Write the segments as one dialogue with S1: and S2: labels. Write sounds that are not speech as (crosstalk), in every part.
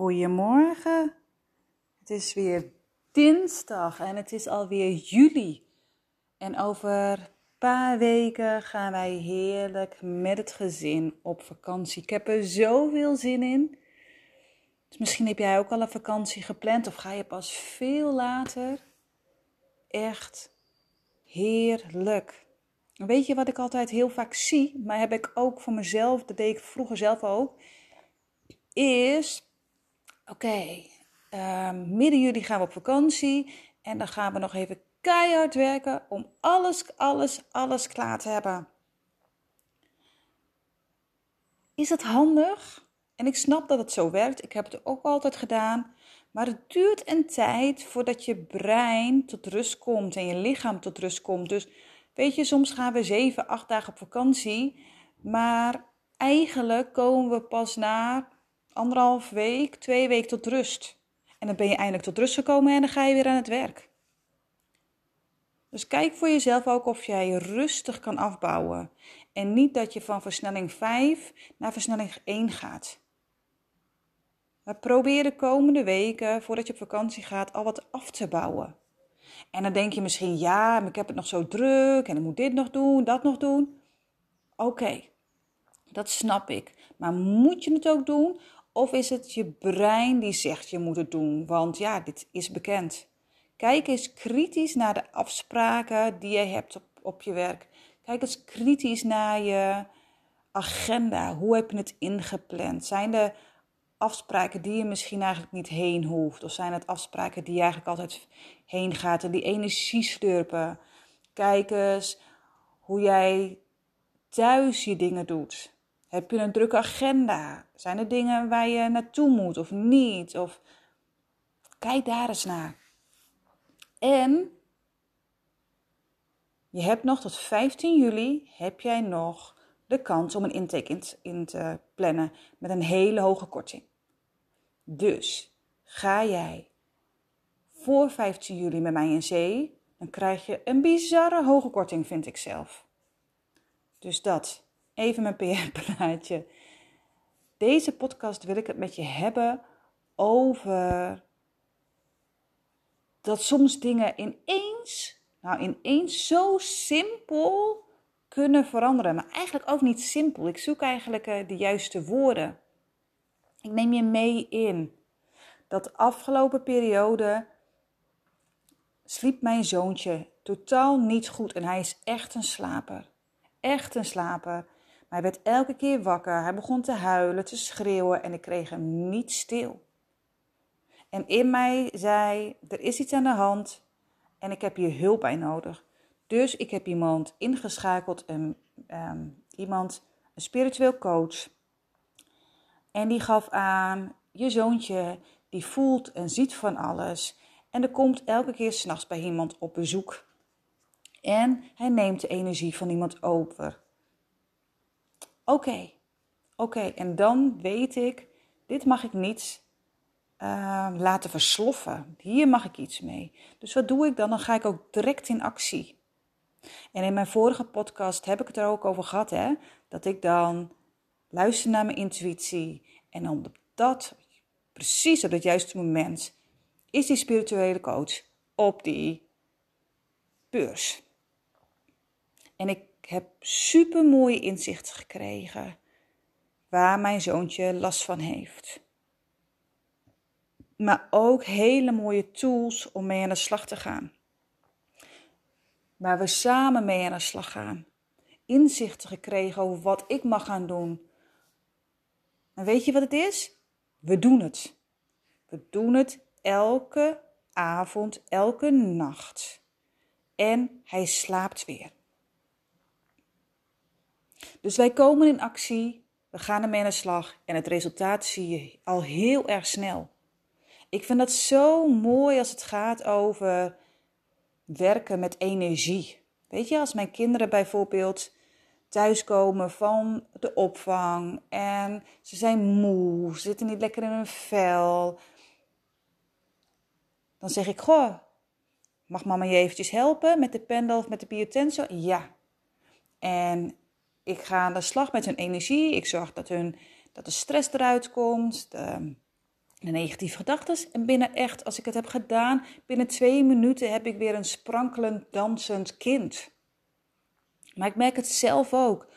S1: Goedemorgen. Het is weer dinsdag en het is alweer juli. En over een paar weken gaan wij heerlijk met het gezin op vakantie. Ik heb er zoveel zin in. Dus misschien heb jij ook al een vakantie gepland of ga je pas veel later. Echt heerlijk. Weet je wat ik altijd heel vaak zie, maar heb ik ook voor mezelf, dat deed ik vroeger zelf ook, is Oké, ehm, midden juli gaan we op vakantie en dan gaan we nog even keihard werken om alles, alles, alles klaar te hebben. Is het handig? En ik snap dat het zo werkt. Ik heb het ook altijd gedaan. Maar het duurt een tijd voordat je brein tot rust komt en je lichaam tot rust komt. Dus weet je, soms gaan we zeven, acht dagen op vakantie. Maar eigenlijk komen we pas na anderhalf week, twee weken tot rust. En dan ben je eindelijk tot rust gekomen en dan ga je weer aan het werk. Dus kijk voor jezelf ook of jij rustig kan afbouwen. En niet dat je van versnelling 5 naar versnelling 1 gaat. Maar probeer de komende weken, voordat je op vakantie gaat, al wat af te bouwen. En dan denk je misschien, ja, maar ik heb het nog zo druk en ik moet dit nog doen, dat nog doen. Oké, dat snap ik. Maar moet je het ook doen of is het je brein die zegt je moet het doen? Want ja, dit is bekend. Kijk eens kritisch naar de afspraken die je hebt op, op je werk. Kijk eens kritisch naar je agenda. Hoe heb je het ingepland? Zijn er afspraken die je misschien eigenlijk niet heen hoeft? Of zijn het afspraken die je eigenlijk altijd heen gaat en die energie slurpen? Kijk eens hoe jij thuis je dingen doet. Heb je een drukke agenda? Zijn er dingen waar je naartoe moet of niet? Of kijk daar eens naar. En je hebt nog tot 15 juli heb jij nog de kans om een intake in te plannen met een hele hoge korting. Dus ga jij voor 15 juli met mij in zee, dan krijg je een bizarre hoge korting, vind ik zelf. Dus dat. Even mijn PR-praatje. Deze podcast wil ik het met je hebben over dat soms dingen ineens, nou ineens zo simpel kunnen veranderen. Maar eigenlijk ook niet simpel. Ik zoek eigenlijk uh, de juiste woorden. Ik neem je mee in dat afgelopen periode sliep mijn zoontje totaal niet goed en hij is echt een slaper. Echt een slaper. Hij werd elke keer wakker. Hij begon te huilen, te schreeuwen en ik kreeg hem niet stil. En in mij zei: Er is iets aan de hand en ik heb hier hulp bij nodig. Dus ik heb iemand ingeschakeld, een, ehm, iemand, een spiritueel coach. En die gaf aan: Je zoontje, die voelt en ziet van alles. En er komt elke keer s'nachts bij iemand op bezoek. En hij neemt de energie van iemand over. Oké, oké. En dan weet ik, dit mag ik niet uh, laten versloffen. Hier mag ik iets mee. Dus wat doe ik dan? Dan ga ik ook direct in actie. En in mijn vorige podcast heb ik het er ook over gehad, hè? Dat ik dan luister naar mijn intuïtie. En dan op dat, precies op het juiste moment, is die spirituele coach op die beurs. En ik heb super mooie inzichten gekregen waar mijn zoontje last van heeft. Maar ook hele mooie tools om mee aan de slag te gaan. Waar we samen mee aan de slag gaan. Inzichten gekregen over wat ik mag gaan doen. En weet je wat het is? We doen het. We doen het elke avond, elke nacht. En hij slaapt weer. Dus wij komen in actie, we gaan ermee aan de slag en het resultaat zie je al heel erg snel. Ik vind dat zo mooi als het gaat over werken met energie. Weet je, als mijn kinderen bijvoorbeeld thuiskomen van de opvang en ze zijn moe, ze zitten niet lekker in hun vel, dan zeg ik: Goh, mag mama je eventjes helpen met de pendel of met de biotensor? Ja. En ik ga aan de slag met hun energie. Ik zorg dat, hun, dat de stress eruit komt. De de negatieve gedachten. En binnen echt, als ik het heb gedaan, binnen twee minuten heb ik weer een sprankelend, dansend kind. Maar ik merk het zelf ook.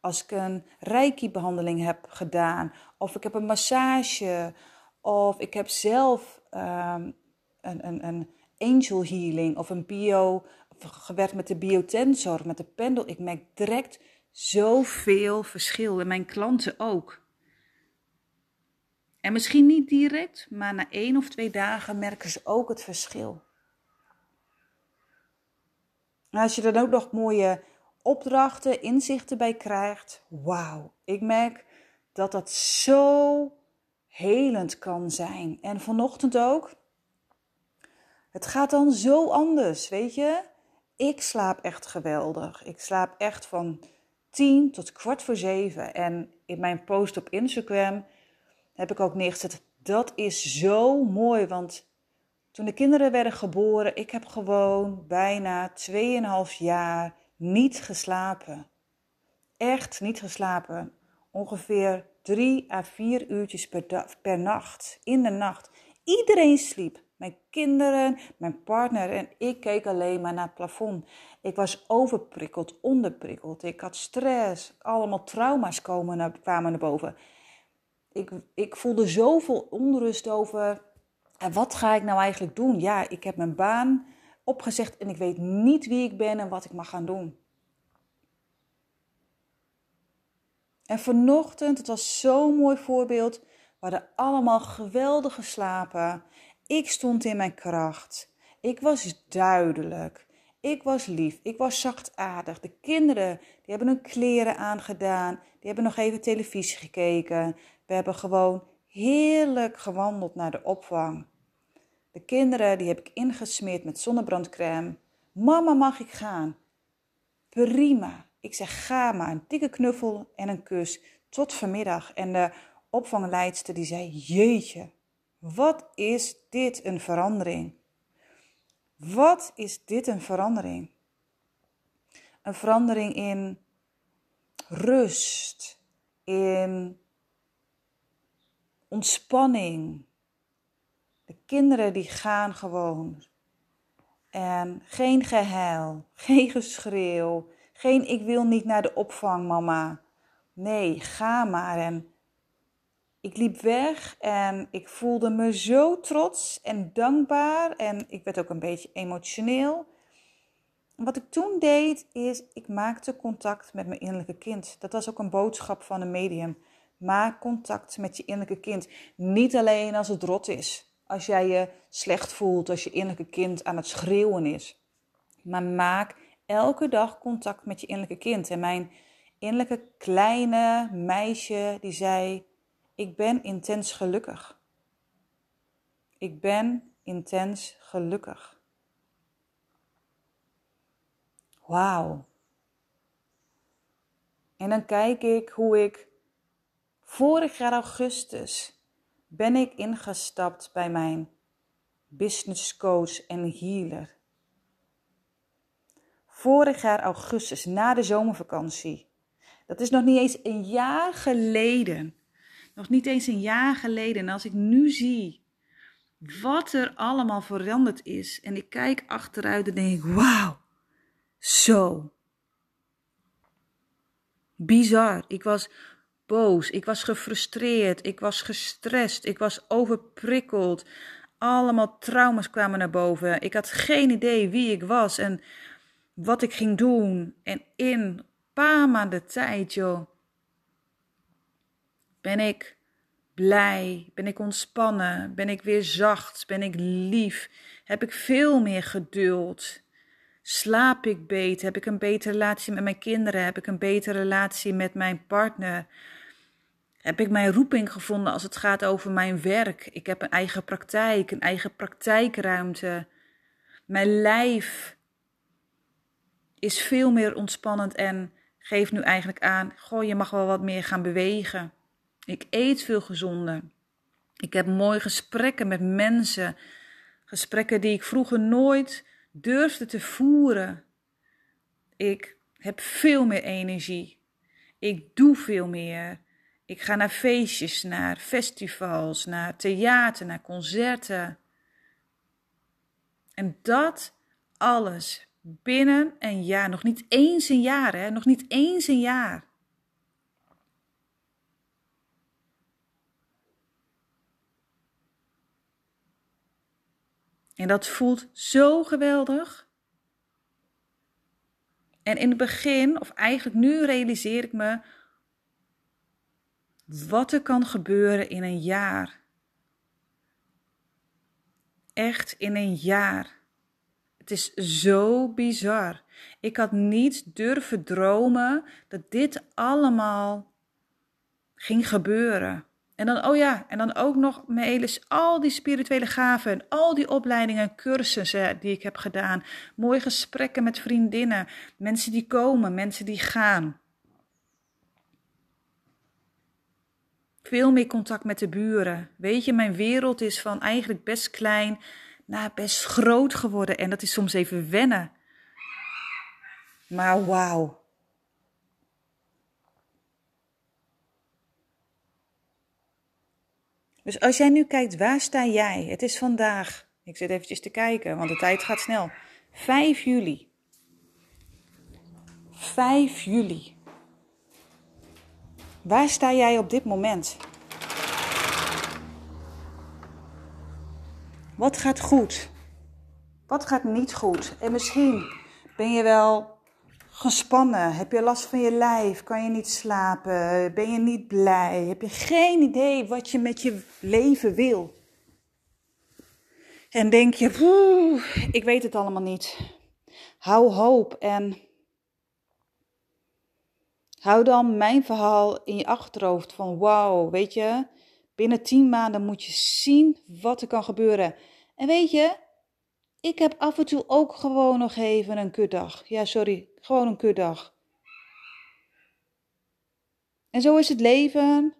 S1: Als ik een reiki-behandeling heb gedaan, of ik heb een massage, of ik heb zelf um, een, een, een angel healing of een bio, gewerkt met de biotensor, met de pendel. Ik merk direct zoveel verschil en mijn klanten ook. En misschien niet direct, maar na één of twee dagen merken ze ook het verschil. Als je dan ook nog mooie opdrachten, inzichten bij krijgt, wauw, ik merk dat dat zo helend kan zijn. En vanochtend ook, het gaat dan zo anders, weet je. Ik slaap echt geweldig. Ik slaap echt van tien tot kwart voor zeven. En in mijn post op Instagram heb ik ook neergezet. Dat is zo mooi, want toen de kinderen werden geboren, ik heb gewoon bijna 2,5 jaar niet geslapen. Echt niet geslapen. Ongeveer 3 à 4 uurtjes per, per nacht, in de nacht. Iedereen sliep. Mijn kinderen, mijn partner en ik keek alleen maar naar het plafond. Ik was overprikkeld, onderprikkeld. Ik had stress. Allemaal trauma's komen kwamen naar boven ik, ik voelde zoveel onrust over. En wat ga ik nou eigenlijk doen? Ja, ik heb mijn baan opgezegd en ik weet niet wie ik ben en wat ik mag gaan doen. En vanochtend, het was zo'n mooi voorbeeld. We hadden allemaal geweldig geslapen. Ik stond in mijn kracht. Ik was duidelijk. Ik was lief. Ik was zachtaardig. De kinderen, die hebben hun kleren aangedaan. Die hebben nog even televisie gekeken. We hebben gewoon heerlijk gewandeld naar de opvang. De kinderen die heb ik ingesmeerd met zonnebrandcrème. Mama, mag ik gaan? Prima. Ik zeg ga maar. Een dikke knuffel en een kus. Tot vanmiddag. En de opvangleidster die zei: Jeetje, wat is dit een verandering? Wat is dit een verandering? Een verandering in rust, in ontspanning. De kinderen die gaan gewoon. En geen gehuil, (laughs) geen geschreeuw, geen ik wil niet naar de opvang, mama. Nee, ga maar. En ik liep weg en ik voelde me zo trots en dankbaar. En ik werd ook een beetje emotioneel. Wat ik toen deed, is ik maakte contact met mijn innerlijke kind. Dat was ook een boodschap van een medium. Maak contact met je innerlijke kind. Niet alleen als het rot is. Als jij je slecht voelt, als je innerlijke kind aan het schreeuwen is. Maar maak elke dag contact met je innerlijke kind. En mijn innerlijke kleine meisje die zei: Ik ben intens gelukkig. Ik ben intens gelukkig. Wauw. En dan kijk ik hoe ik Vorig jaar augustus ben ik ingestapt bij mijn business coach en healer. Vorig jaar augustus, na de zomervakantie. Dat is nog niet eens een jaar geleden. Nog niet eens een jaar geleden. En als ik nu zie wat er allemaal veranderd is. En ik kijk achteruit en denk ik, wauw, zo. Bizar. Ik was boos, ik was gefrustreerd, ik was gestrest, ik was overprikkeld. Allemaal trauma's kwamen naar boven. Ik had geen idee wie ik was en wat ik ging doen. En in een paar maanden tijd, joh, ben ik blij, ben ik ontspannen, ben ik weer zacht, ben ik lief, heb ik veel meer geduld. Slaap ik beter? Heb ik een betere relatie met mijn kinderen? Heb ik een betere relatie met mijn partner? heb ik mijn roeping gevonden als het gaat over mijn werk. Ik heb een eigen praktijk, een eigen praktijkruimte. Mijn lijf is veel meer ontspannend en geeft nu eigenlijk aan: goh, je mag wel wat meer gaan bewegen. Ik eet veel gezonder. Ik heb mooie gesprekken met mensen. Gesprekken die ik vroeger nooit durfde te voeren. Ik heb veel meer energie. Ik doe veel meer. Ik ga naar feestjes, naar festivals, naar theater, naar concerten. En dat alles binnen een jaar, nog niet eens een jaar, hè? nog niet eens een jaar. En dat voelt zo geweldig. En in het begin, of eigenlijk nu realiseer ik me wat er kan gebeuren in een jaar. Echt in een jaar. Het is zo bizar. Ik had niet durven dromen dat dit allemaal ging gebeuren. En dan, oh ja, en dan ook nog Melis, al die spirituele gaven, en al die opleidingen en cursussen die ik heb gedaan. Mooie gesprekken met vriendinnen, mensen die komen, mensen die gaan. Veel meer contact met de buren. Weet je, mijn wereld is van eigenlijk best klein naar best groot geworden. En dat is soms even wennen. Maar wauw. Dus als jij nu kijkt, waar sta jij? Het is vandaag. Ik zit eventjes te kijken, want de tijd gaat snel. 5 juli. 5 juli. Waar sta jij op dit moment? Wat gaat goed? Wat gaat niet goed? En misschien ben je wel gespannen? Heb je last van je lijf? Kan je niet slapen? Ben je niet blij? Heb je geen idee wat je met je leven wil? En denk je, ik weet het allemaal niet. Hou hoop en hou dan mijn verhaal in je achterhoofd van wauw, weet je, binnen tien maanden moet je zien wat er kan gebeuren. En weet je, ik heb af en toe ook gewoon nog even een kutdag. Ja, sorry, gewoon een kutdag. En zo is het leven.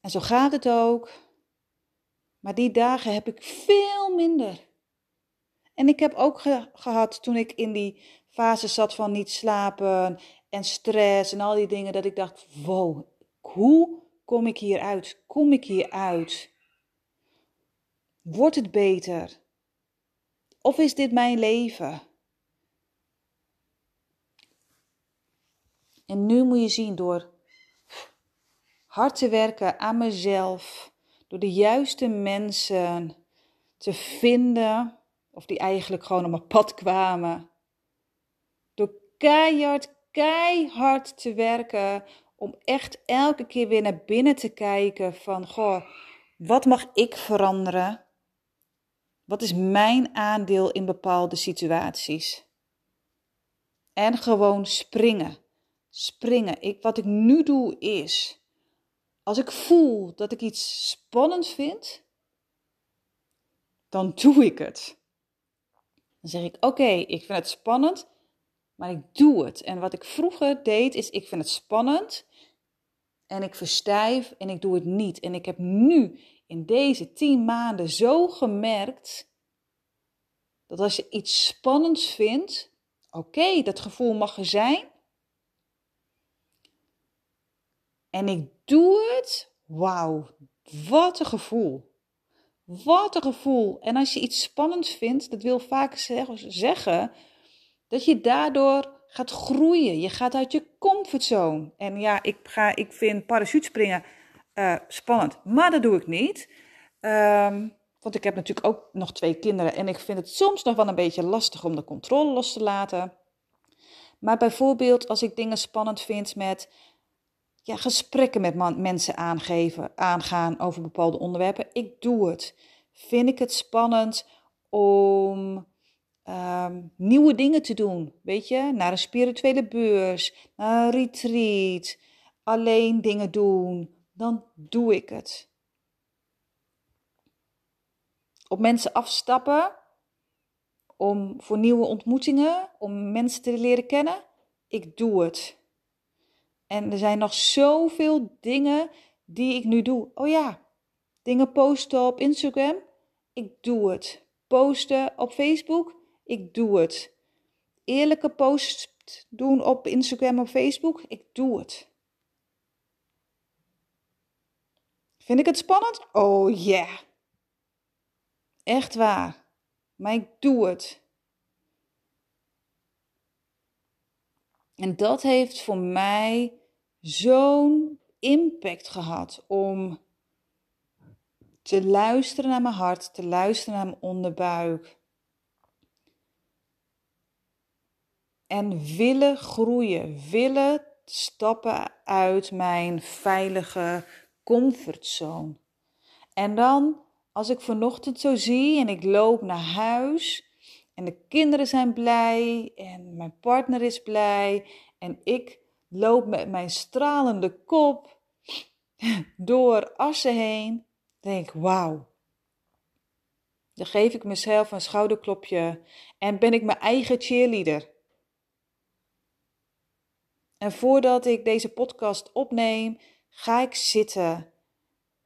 S1: En zo gaat het ook. Maar die dagen heb ik veel minder. En ik heb ook gehad toen ik in die fase zat van niet slapen en stress en al die dingen, dat ik dacht: wow, hoe kom ik hier uit? Kom ik hier uit? Wordt het beter? Of is dit mijn leven? En nu moet je zien door hard te werken aan mezelf, door de juiste mensen te vinden, of die eigenlijk gewoon op mijn pad kwamen, door keihard, keihard te werken om echt elke keer weer naar binnen te kijken van, goh, wat mag ik veranderen? Wat is mijn aandeel in bepaalde situaties? En gewoon springen. Springen. Ik, wat ik nu doe is, als ik voel dat ik iets spannend vind, dan doe ik het. Dan zeg ik: Oké, ik vind het spannend, maar ik doe het. En wat ik vroeger deed, is: ik vind het spannend en ik verstijf en ik doe het niet. En ik heb nu in deze tien maanden zo gemerkt dat als je iets spannends vindt, oké, dat gevoel mag er zijn. En ik doe het, wauw, wat een gevoel. Wat een gevoel. En als je iets spannends vindt, dat wil vaak zeggen dat je daardoor gaat groeien. Je gaat uit je comfortzone. En ja, ik, ga, ik vind parachutespringen uh, spannend, maar dat doe ik niet. Um, want ik heb natuurlijk ook nog twee kinderen en ik vind het soms nog wel een beetje lastig om de controle los te laten. Maar bijvoorbeeld als ik dingen spannend vind met ja, gesprekken met mensen aangeven, aangaan over bepaalde onderwerpen, ik doe het. Vind ik het spannend om ehm, nieuwe dingen te doen? Weet je, naar een spirituele beurs, naar een retreat, alleen dingen doen, dan doe ik het op mensen afstappen om voor nieuwe ontmoetingen, om mensen te leren kennen. Ik doe het. En er zijn nog zoveel dingen die ik nu doe. Oh ja, dingen posten op Instagram. Ik doe het. Posten op Facebook. Ik doe het. Eerlijke posts doen op Instagram of Facebook. Ik doe het. Vind ik het spannend? Oh ja. Echt waar. Maar ik doe het. En dat heeft voor mij zo'n impact gehad om te luisteren naar mijn hart, te luisteren naar mijn onderbuik. En willen groeien, willen stappen uit mijn veilige comfortzone. En dan, als ik vanochtend zo zie en ik loop naar huis en de kinderen zijn blij en mijn partner is blij en ik loop met mijn stralende kop door assen heen, denk wauw. Dan geef ik mezelf een schouderklopje en ben ik mijn eigen cheerleader. En voordat ik deze podcast opneem, ga ik zitten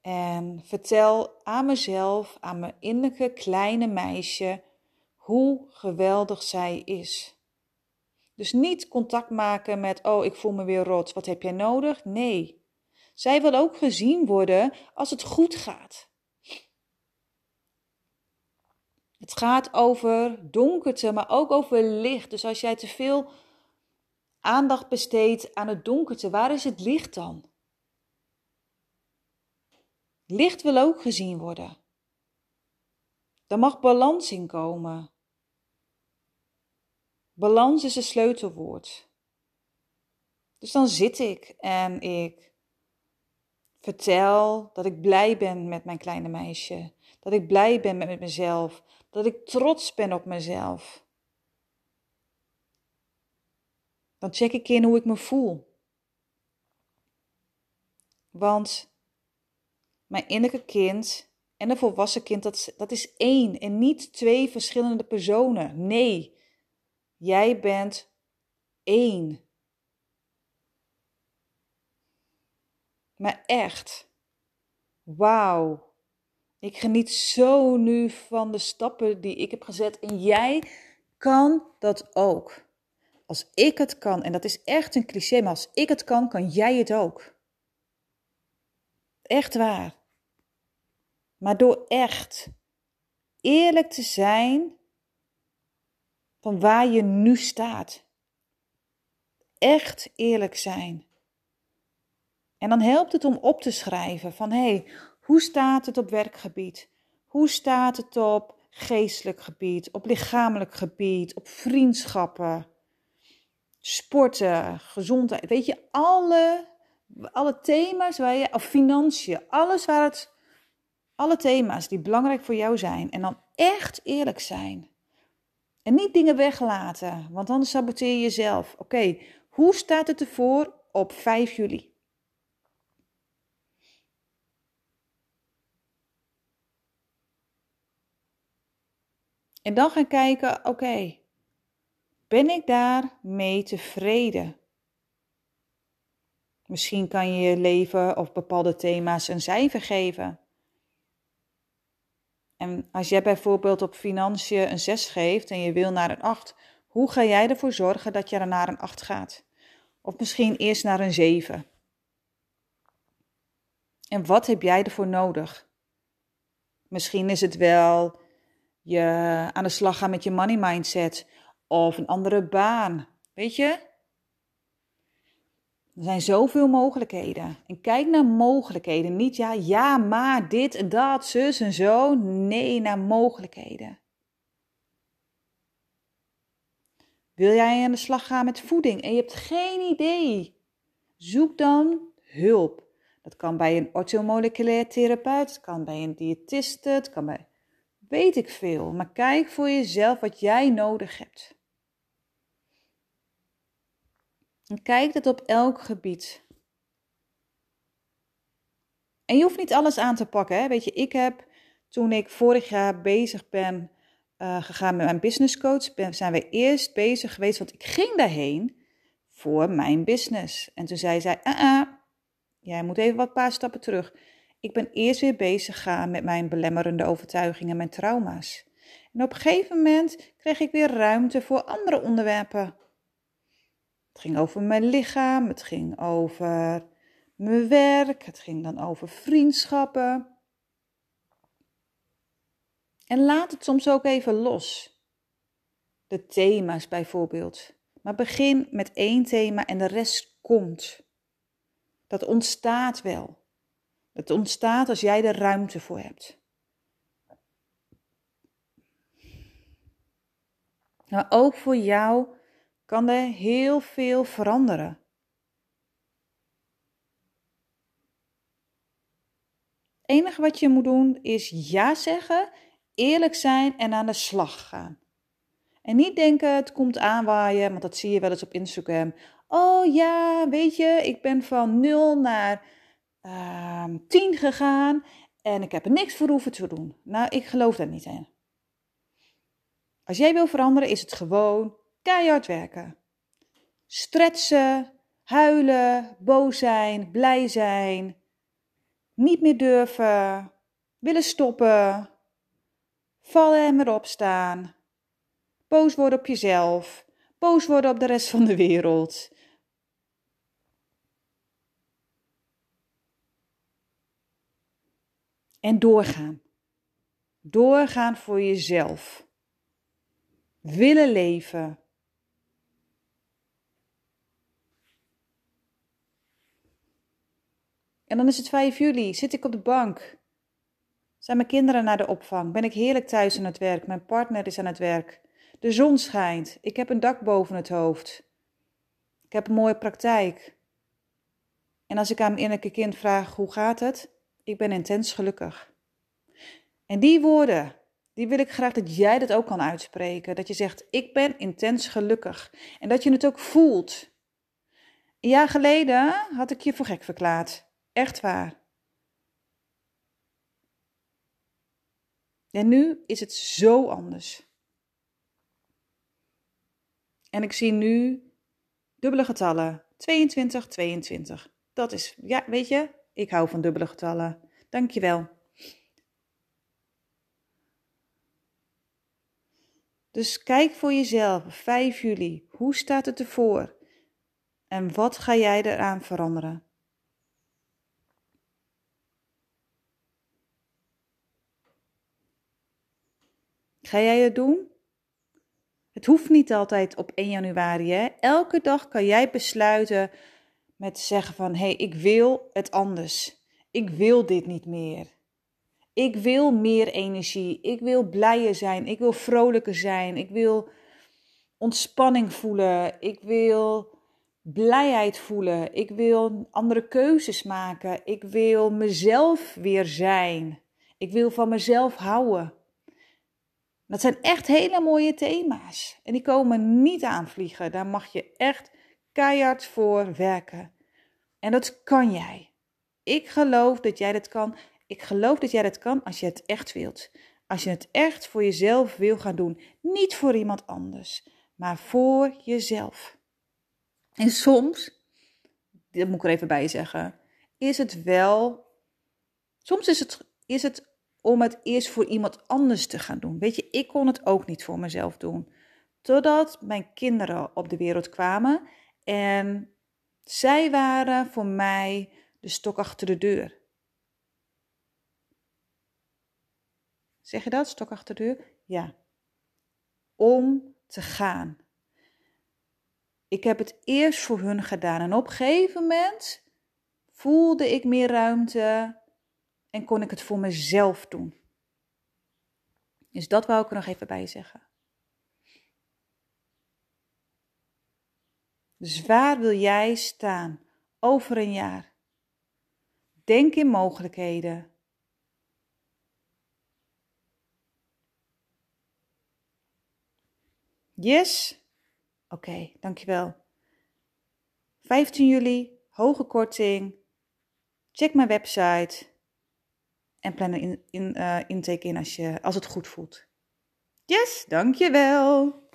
S1: en vertel aan mezelf, aan mijn innerlijke kleine meisje, hoe geweldig zij is. Dus niet contact maken met, oh, ik voel me weer rot, wat heb jij nodig? Nee. Zij wil ook gezien worden als het goed gaat. Het gaat over donkerte, maar ook over licht. Dus als jij te veel aandacht besteedt aan het donkerte, waar is het licht dan? Licht wil ook gezien worden. Er mag balans in komen. Balans is een sleutelwoord. Dus dan zit ik en ik vertel dat ik blij ben met mijn kleine meisje. Dat ik blij ben met mezelf. Dat ik trots ben op mezelf. Dan check ik in hoe ik me voel. Want mijn innerlijke kind en een volwassen kind, dat, dat is één en niet twee verschillende personen. Nee, jij bent één. Maar echt, wauw. Ik geniet zo nu van de stappen die ik heb gezet en jij kan dat ook. Als ik het kan, en dat is echt een cliché, maar als ik het kan, kan jij het ook. Echt waar. Maar door echt eerlijk te zijn van waar je nu staat. Echt eerlijk zijn. En dan helpt het om op te schrijven van hé, hey, hoe staat het op werkgebied? Hoe staat het op geestelijk gebied, op lichamelijk gebied, op vriendschappen, sporten, gezondheid? Weet je, alle, alle thema's waar je, of financiën, alles waar het alle thema's die belangrijk voor jou zijn. En dan echt eerlijk zijn. En niet dingen weglaten, want dan saboteer je jezelf. Oké, hoe staat het ervoor op 5 juli? En dan gaan kijken, oké, ben ik daarmee tevreden? Misschien kan je je leven of bepaalde thema's een cijfer geven. En als jij bijvoorbeeld op financiën een 6 geeft en je wil naar een 8, hoe ga jij ervoor zorgen dat je er naar een 8 gaat? Of misschien eerst naar een 7. En wat heb jij ervoor nodig? Misschien is het wel je aan de slag gaan met je money mindset of een andere baan. Weet je? Er zijn zoveel mogelijkheden. En kijk naar mogelijkheden. Niet ja, ja, maar dit dat, zus en zo. Nee, naar mogelijkheden. Wil jij aan de slag gaan met voeding en je hebt geen idee? Zoek dan hulp. Dat kan bij een orthomoleculair therapeut, het kan bij een diëtiste, het kan bij weet ik veel. Maar kijk voor jezelf wat jij nodig hebt. En kijk het op elk gebied. En je hoeft niet alles aan te pakken. Hè? Weet je, ik heb toen ik vorig jaar bezig ben uh, gegaan met mijn business coach, zijn we eerst bezig geweest, want ik ging daarheen voor mijn business. En toen zei zij, uh -uh, jij moet even wat paar stappen terug. Ik ben eerst weer bezig gegaan met mijn belemmerende overtuigingen, mijn trauma's. En op een gegeven moment kreeg ik weer ruimte voor andere onderwerpen. Het ging over mijn lichaam, het ging over mijn werk. Het ging dan over vriendschappen. En laat het soms ook even los. De thema's bijvoorbeeld. Maar begin met één thema en de rest komt. Dat ontstaat wel. Het ontstaat als jij er ruimte voor hebt. Maar ook voor jou kan er heel veel veranderen. Het enige wat je moet doen is ja zeggen, eerlijk zijn en aan de slag gaan. En niet denken het komt aanwaaien, want dat zie je wel eens op Instagram. Oh ja, weet je, ik ben van 0 naar uh, ehm, 10 gegaan en ik heb er niks voor hoeven te doen. Nou, ik geloof daar niet in. Als jij wil veranderen, is het gewoon keihard werken. Stretchen, huilen, boos zijn, blij zijn, niet meer durven, willen stoppen, vallen en weer opstaan, boos worden op jezelf, boos worden op de rest van de wereld. En doorgaan. Doorgaan voor jezelf. Willen leven. En dan is het 5 juli, zit ik op de bank. Zijn mijn kinderen naar de opvang? Ben ik heerlijk thuis aan het werk? Mijn partner is aan het werk. De zon schijnt. Ik heb een dak boven het hoofd. Ik heb een mooie praktijk. En als ik aan mijn innerlijke kind vraag hoe gaat het? Ik ben intens gelukkig. En die woorden, die wil ik graag dat jij dat ook kan uitspreken. Dat je zegt, ik ben intens gelukkig. En dat je het ook voelt. Een jaar geleden had ik je voor gek verklaard. Echt waar. En nu is het zo anders. En ik zie nu dubbele getallen. 22, 22. Dat is, ja, weet je, ik hou van dubbele getallen. Dankjewel. Dus kijk voor jezelf, 5 juli, hoe staat het ervoor? En wat ga jij eraan veranderen? Ga jij het doen? Het hoeft niet altijd op 1 januari. Hè? Elke dag kan jij besluiten met zeggen van hé, hey, ik wil het anders. Ik wil dit niet meer. Ik wil meer energie. Ik wil blijer zijn. Ik wil vrolijker zijn. Ik wil ontspanning voelen. Ik wil blijheid voelen. Ik wil andere keuzes maken. Ik wil mezelf weer zijn. Ik wil van mezelf houden. Dat zijn echt hele mooie thema's. En die komen niet aanvliegen. Daar mag je echt keihard voor werken. En dat kan jij. Ik geloof dat jij dat kan. Ik geloof dat jij dat kan als je het echt wilt. Als je het echt voor jezelf wil gaan doen. Niet voor iemand anders, maar voor jezelf. En soms, dat moet ik er even bij zeggen, is het wel. Soms is het, is het om het eerst voor iemand anders te gaan doen. Weet je, ik kon het ook niet voor mezelf doen. Totdat mijn kinderen op de wereld kwamen en zij waren voor mij de stok achter de deur. Zeg je dat, stok achter de deur? Ja. Om te gaan. Ik heb het eerst voor hun gedaan en op een gegeven moment voelde ik meer ruimte en kon ik het voor mezelf doen. Dus dat wou ik er nog even bij zeggen. Dus waar wil jij staan over een jaar? Denk in mogelijkheden. Yes? Oké, dankjewel. 15 juli, hoge korting. Check mijn website en plan een in, in, uh, intake in als, je, als het goed voelt. Yes, dankjewel.